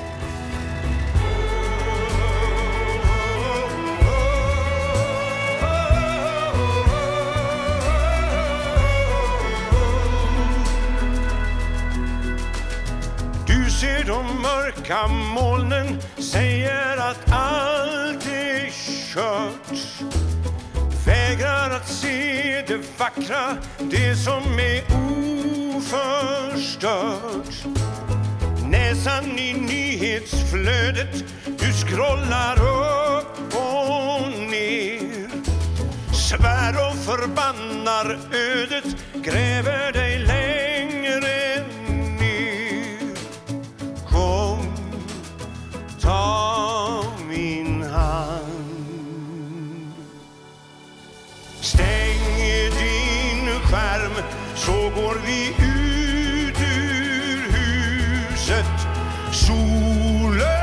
De mörka molnen, säger att allt är kört. Vägrar att se det vackra, det som är oförstört. Näsan i nyhetsflödet, du scrollar upp och ner. Svär och förbannar ödet, gräver dig längre skärm så går vi ut ur huset. Solen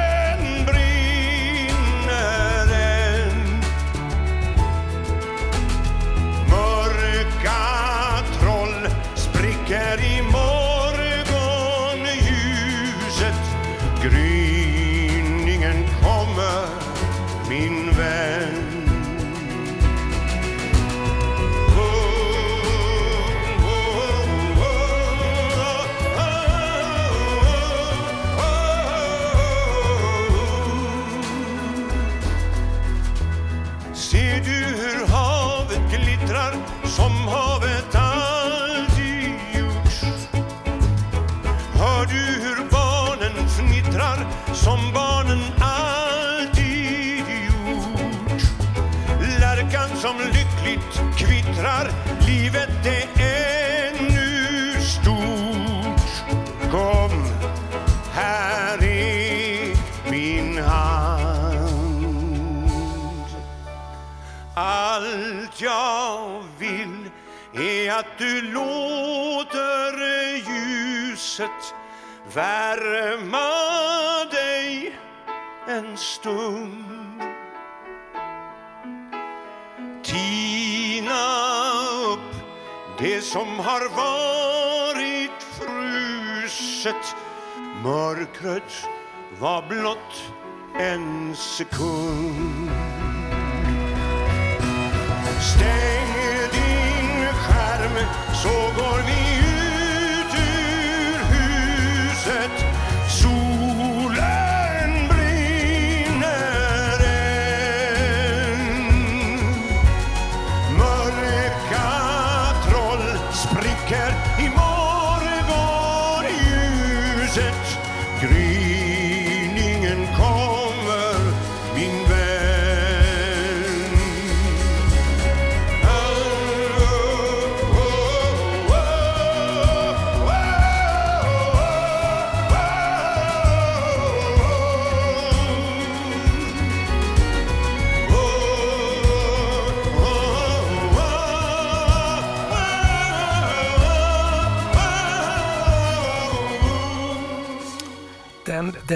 att du låter ljuset värma dig en stund. Tina upp det som har varit fruset. Mörkret var blott en sekund. Stäng skärm så går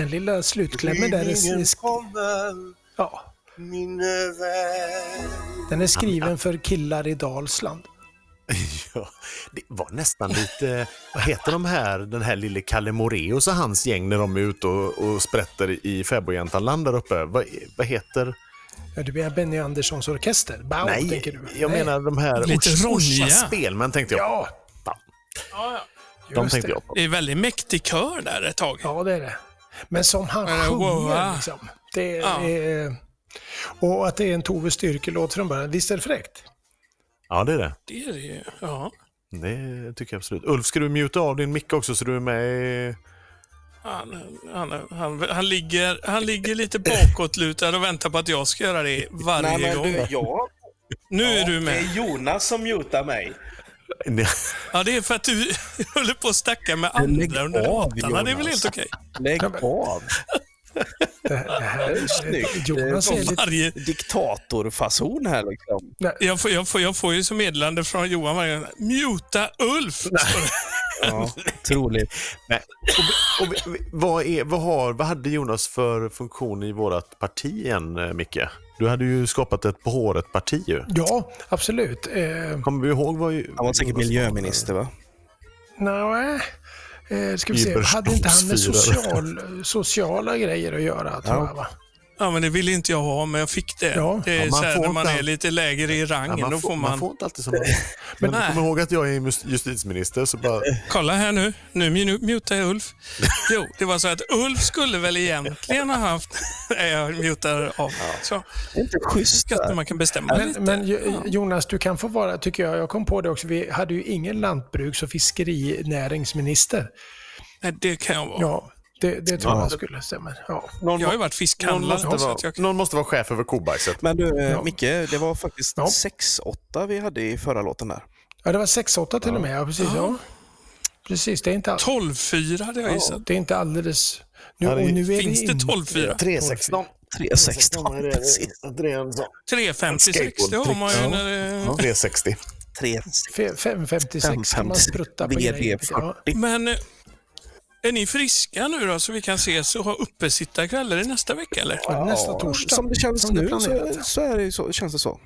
den lilla slutklämmen där är, ja, min vän. den är skriven för killar i Dalsland. Ja, det var nästan lite, vad heter de här, den här lille Kalle Moreus och hans gäng när de är ute och, och sprätter i fäbodjäntaland där uppe. Vad, vad heter? Ja, du menar Benny Anderssons orkester? Bau, Nej, tänker du? jag Nej. menar de här Lite Orsa- spelmän tänkte jag. Ja, de just tänkte det. jag på. Det är väldigt mäktig kör där ett tag. Ja, det är det. Men som han sjunger wow, liksom. Det Ja. är, och att det är en Tove Styrke-låt från början. Visst är det fräckt? Ja, det är det. Det är det ju. Ja. Det tycker jag absolut. Ulf, ska du muta av din mick också så du är med i... Han, han, han, han, ligger, han ligger lite bakåtlutad och väntar på att jag ska göra det varje Nej, men gång. du, jag, nu är du det med. är Jonas som mutar mig. Ja, det är för att du håller på att snacka med andra under av, låtarna. Det är väl helt okej? Lägg av. Det, här är Snyggt. Jonas är lite... Varje, Diktatorfason här liksom. jag, får, jag, får, jag får ju som meddelande från Johan varje gång. Muta Ulf! Ja, otroligt. Nej. Och, och, vad, är, vad, har, vad hade Jonas för funktion i vårt parti igen, eh, Micke? Du hade ju skapat ett på håret-parti ju. Ja, absolut. Eh, Kommer vi ihåg vad... Han var säkert miljöminister va? nej, eh, ska vi se. Hade inte han med social, sociala grejer att göra, tror jag, va? Ja, men det ville inte jag ha, men jag fick det. Ja. Det är Ja, man så här, får när man är all- lite lägre i rangen, Ja, då får man... man får inte alltid som man Men Nej. kom ihåg att jag är justitieminister, så bara... Kolla här nu. Nu mu- mutar jag Ulf. Jo, det var så att Ulf skulle väl egentligen ha haft... Nej, jag mutar av. Så. Det är inte schysst. När man kan bestämma Men, lite. men Jo- Jonas, du kan få vara, tycker jag, jag kom på det också, vi hade ju ingen lantbruks och fiskerinäringsminister. Nej, det kan jag vara. Ja, det, det tror Ja. jag skulle stämma. Ja. Någon, Jag har ju varit någon, fiskhandlare. måste så vara, jag... någon måste vara chef över kobajset. Men du, eh, Ja. Micke, det var faktiskt Ja. 6-8 vi hade i förra låten där. ja, det var 6-8 till och med. Ja, precis. Ja. Precis, det är inte, all- 12-4 hade jag gissat. det är inte alldeles... Nu, Ja, det nu är Finns det in- 12-4? 316. 3-16, precis. 356, det har man ju när det... 360. 3 Fe- 556 kan man sprutta på grejer. Ja. VD40. Men eh, är ni friska nu då så vi kan ses och ha uppesittarkvällar i nästa vecka eller? Ja, nästa torsdag. Som det känns som det nu så, planerat. så, är det, så känns det så,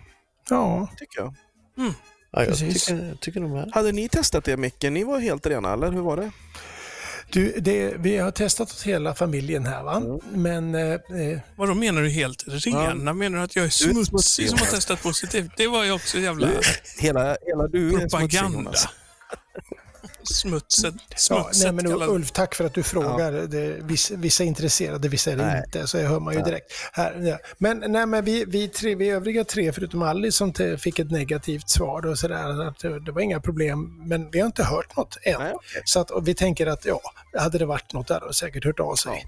Ja, tycker jag. Ja, jag Precis. tycker, tycker de här. Hade ni testat det Micke? Ni var helt rena, eller hur var det? du, det, vi har testat åt hela familjen här va. Mm. Men eh, eh, Vad då menar du helt rena? Menar du att jag är smutsig smutsig, som har testat positivt? Det var ju också jävla Hela, hela du är smutsig, Jonas. Smutset, ja, nej, men Ulf, tack för att du frågar. Det, vissa, vissa är intresserade, vissa är det Nej. inte. Så jag hör man ju direkt. Här, ja. Men, nej, men vi, vi, tre, vi övriga tre, förutom Alice som te, fick ett negativt svar, och så där, att det, det var inga problem. Men vi har inte hört något än. Nej, okej. Så att, vi tänker att ja, hade det varit något där hade de säkert hört av sig.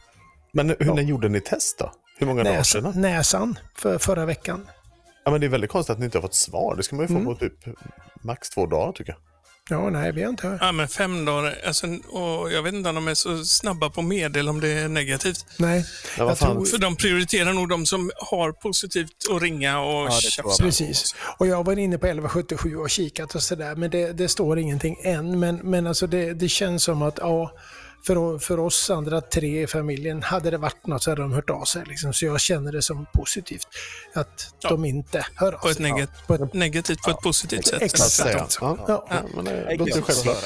Men hur, när gjorde ni test då? Hur många dagar Näsan, sedan? näsan för förra veckan. Ja, men det är väldigt konstigt att ni inte har fått svar. Det ska man ju få Mm. på typ max två dagar tycker jag. Ja, nej, vi har inte hört. Ja, men fem dagar. Alltså, och jag vet inte om de är så snabba på medel om det är negativt. Nej, Ja, jag tror, För de prioriterar nog de som har positivt att ringa och det tror tjafsa. Precis. Och jag var inne på 1177 och kikat och sådär, men det, det står ingenting än. Men, men alltså det, det känns som att ja, för, för oss andra tre i familjen, hade det varit något så hade de hört av sig. Liksom. Så jag känner det som positivt att Ja. de inte hör av På ett, sig. negat- På ett, negativt på ett positivt sätt. Exakt. Ja, Ja. ja, men det låter självklart.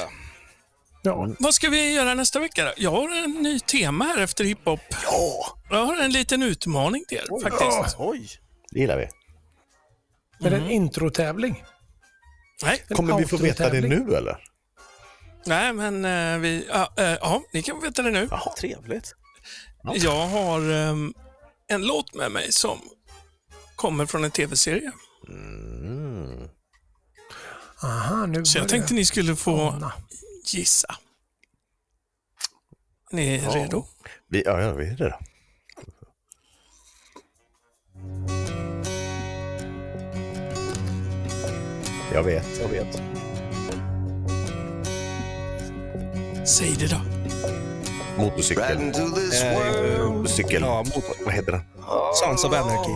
ja. Vad ska vi göra nästa vecka då? Jag har en ny tema här efter hiphop. Ja! Jag har en liten utmaning till er faktiskt. Oj! Det gillar vi. Är det en introtävling? Nej, En Kommer vi få veta det nu eller? Nej, men eh, vi... Ja, eh, ja, ni kan veta det nu. Jaha, trevligt. Jag har ehm, en låt med mig som kommer från en tv-serie. Aha, nu Så jag börjar tänkte ni skulle få ana. gissa. Ni är redo? Vi, ja, ja, vi är det då. Jag vet. Jag vet. Säg det då. Motorcykel. Eh. Motorcykel. Ja, motor. Vad heter den? Sons of Anarchy.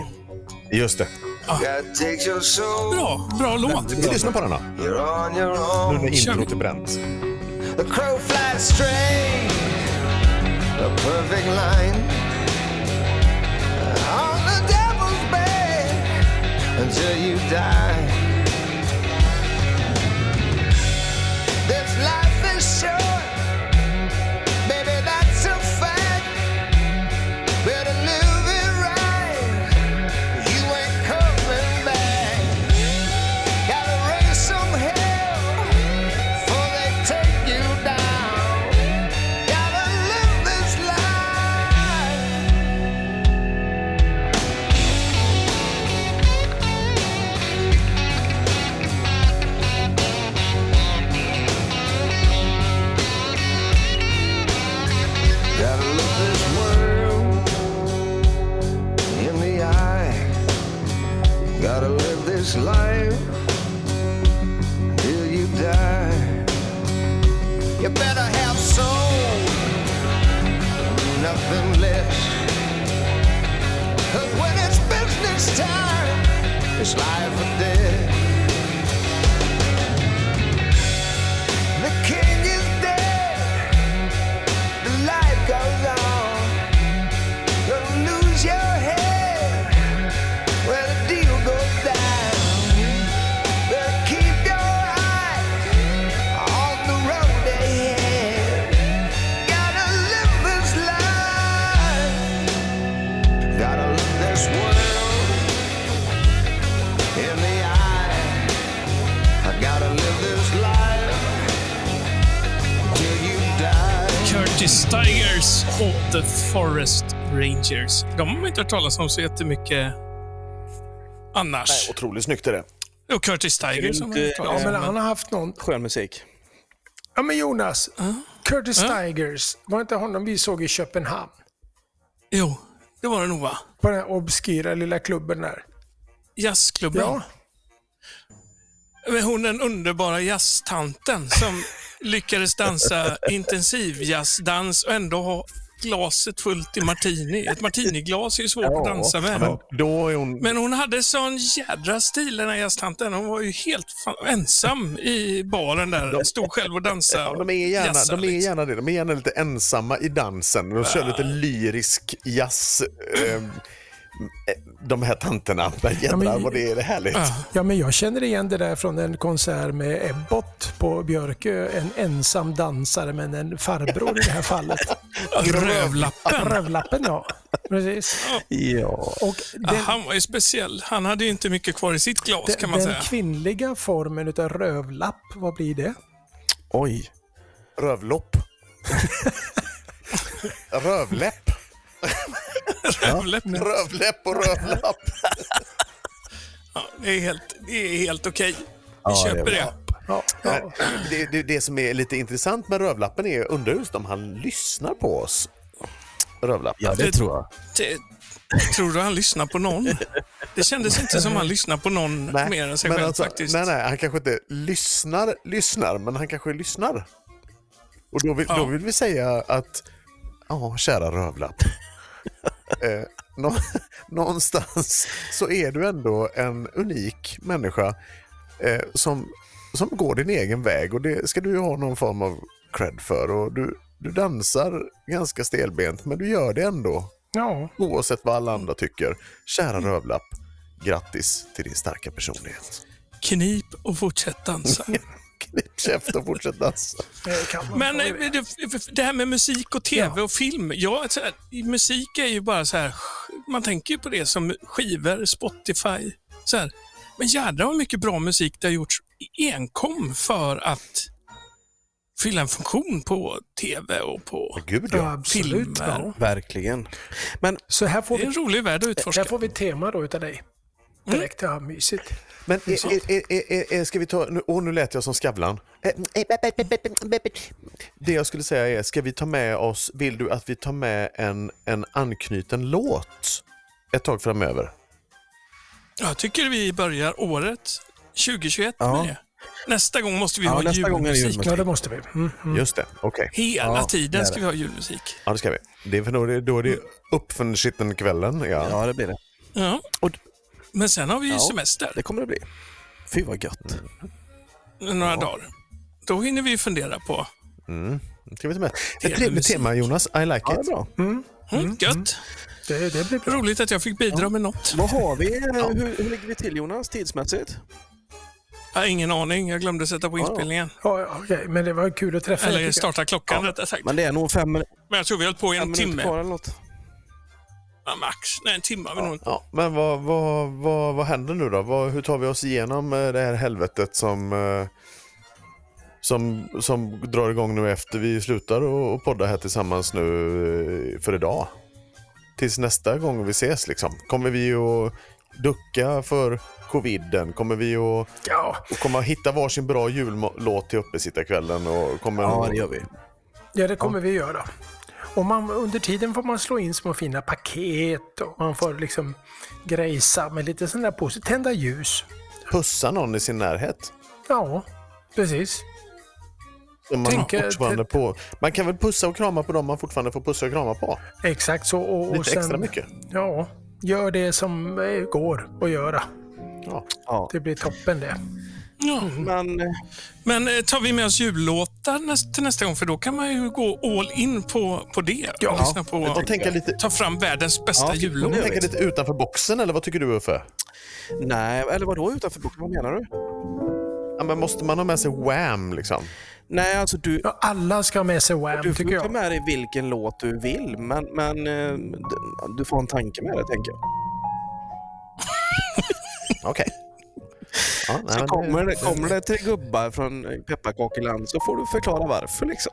Just det. Soul. Bra, bra låt. Vi lyssnar på den då. You're on your Nu own. när introt är bränt. The crow flies straight a perfect line on the devil's bed until you die. Curtis Tigers och The Forest Rangers. De har man inte hört talas om så jättemycket annars. Nej, otroligt snyggt är det. Och Curtis Tigers har man hört Ja, men han har haft någon. Skön musik. Ja, men Jonas. Curtis Ja. Tigers, var inte honom vi såg i Köpenhamn? Jo, det var det nog va? På den här obskyra lilla klubben där. Jazzklubben. Ja, Men hon den underbara jazztanten som lyckades dansa intensivjazzdans och ändå ha glaset fullt i martini. Ett martiniglas är ju svårt att dansa med. Men då är hon... Men hon hade sån jädra stil den här jazztanten. Hon var ju helt ensam i baren där. Stod själv och dansade. Ja, de, är gärna, de är liksom. gärna det. De är gärna lite ensamma i dansen. De kör lite lyrisk jazz. ehm, de här tanterna. Men jädrar men- vad det är det härligt. Ja. ja, men jag känner igen det där från en konsert med Ebbot på Björkö. En ensam dansare, men en farbror i det här fallet. Rövlappen. Rövlappen, ja. Precis. Ja. Och Ja, den, han var ju speciell. Han hade ju inte mycket kvar i sitt glas kan den, man den säga. kvinnliga formen utav rövlapp, vad blir det? Oj. Rövlopp. Rövläpp. Rövläpp. Rövläpp och rövlapp. Ja, det är helt, det är helt okej. Vi Ja, det köper det. bra. Ja, ja. Det, det, det som är lite intressant med Rövlappen är, undrar just om han lyssnar på oss. Rövlappen. Ja, det Det- tror jag. Det, tror du han lyssnar på någon? Det kändes inte som han lyssnar på någon mer än sig men själv alltså, faktiskt. Nej, nej, han kanske inte lyssnar, lyssnar, men han kanske lyssnar. Och då vill, Ja. då vill vi säga att, ja, kära Rövlapp. Eh, nå, någonstans så är du ändå en unik människa eh, som, som går din egen väg och det ska du ju ha någon form av cred för. Och du, du dansar ganska stelbent, men du gör det ändå. ja. Oavsett vad alla andra tycker. Kära Rövlapp, grattis till din starka personlighet. Knip och fortsätt dansa. Knip käft och fortsätt dansa. Men eh, det. här med musik och tv Ja. och film. Ja, så här, musik är ju bara så här, man tänker ju på det som skivor, Spotify. Så här. Men jädrar vad mycket bra musik det har gjorts enkom för att fylla en funktion på tv och på Gud Ja, ja. absolut. filmer. Ja. Verkligen. Men Så här får, Det är en vi, rolig värld att utforska. här får vi ett tema då utav dig. Direkt, ja, mysigt. Men är, är, är, ska vi ta, nu, åh nu lät jag som Skavlan. Eh, Det jag skulle säga är, ska vi ta med oss, vill du att vi tar med en, en anknuten låt ett tag framöver? Jag tycker vi börjar året 2021 Ja. med det. Nästa gång måste vi Ja, ha nästa gång är det julmusik. julmusik. Ja, det måste vi. Mm, mm. Just det, okej. Hela Ja, tiden ska vi ha julmusik. Ja, det ska vi. Det är för då, är det- då är det upp för skitten kvällen. Ja. ja, det blir det. Ja. Och- Men sen har vi ju Ja. semester Det kommer det bli. Fy vad gött. några dagar. Då hinner vi fundera på vi ta med? Ett trevligt tema Jonas, I like Ja, it. bra. Mm, gött. Det, det blir bra. Roligt att jag fick bidra med något. Vad har vi? Hur, hur ligger vi till Jonas tidsmässigt? Jag har ingen aning. Jag glömde sätta på Ja. inspelningen. Ja, ja, okej, men det var kul att träffa dig. Eller starta klockan rättare sagt. Men det är nog fem, min- Men jag tror vi har hållit på i en minuter timme. kvar eller något. Ja, max. Nej, en timme har vi nog inte. Ja, men vad, vad, vad, vad händer nu då? Vad, hur tar vi oss igenom eh, det här helvetet som, eh, som, som drar igång nu efter vi slutar och, och podda här tillsammans nu eh, för idag? Tills nästa gång vi ses liksom. Kommer vi att ducka för coviden? Kommer vi att Ja, och kommer att hitta varsin bra jullåt till uppesittarkvällen? Och kommer Ja, det gör vi. ja, det kommer vi göra. Och man, under tiden får man slå in små fina paket och man får liksom grejsa med lite sådana där positivt. Tända ljus. pussa någon i sin närhet? Ja, precis. Som man, Tänker- fortfarande på. man kan väl pussa och krama på dem man fortfarande får pussa och krama på? Exakt så. Och, och Lite sen, extra mycket. Ja, gör det som eh, går att göra. Ja. Ja. Det blir toppen det. Ja. Men eh, Men eh, tar vi med oss jullåtar näst, till nästa gång? För då kan man ju gå all in på, på det. Ja. och lyssna på, Och tänka lite, ta fram världens bästa Ja, jullåt. tänka lite utanför boxen eller vad tycker du Uffe? nej, eller vadå utanför boken? Vad menar du? Ja, men måste man ha med sig Wham liksom? Nej, alltså du, Ja, alla ska ha med sig Wham, du får tycker ta jag. med dig vilken låt du vill, men, men eh, du får en tanke med det, tänker jag. Okej. Ja, nej, Så kommer det, kommer det till gubbar från pepparkakeland så får du förklara varför. Liksom.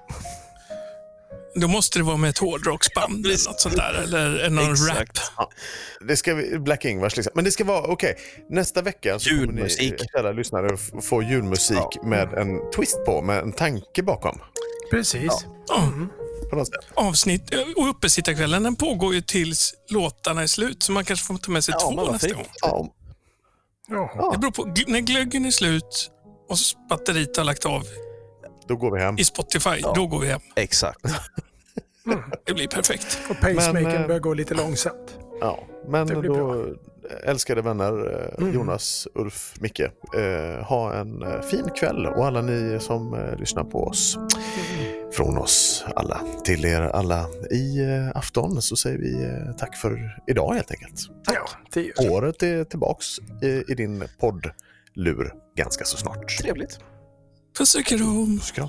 Då måste det vara med ett hårdrocksband eller något sånt där. Eller någon rap. Exakt. Det ska vi, Black Ingvars liksom. Men det ska vara, okej. Nästa vecka så kommer ni, Julmusik. kära lyssnare, få julmusik med en twist på, med en tanke bakom. Precis. Ja. På något sätt. Avsnitt och uppesittarkvällen den pågår ju tills låtarna är slut. Så man kanske får ta med sig Ja, två nästa fint. gång. Ja, Jaha. Det beror på. När glöggen är slut och så batteriet har lagt av då går vi hem. i Spotify, då går vi hem. Exakt. Det blir perfekt. Och pacemakern Men, eh, börjar gå lite långsamt. Ja, men Det blir då, älskade vänner, eh, Jonas, Ulf, Micke, eh, ha en eh, fin kväll och alla ni som eh, lyssnar på oss. Från oss alla till er alla i eh, afton så säger vi eh, tack för idag helt enkelt. Ja, det gör vi. Året är tillbaks i, i din poddlur ganska så snart. Trevligt. Puss och kram. Puss och kram.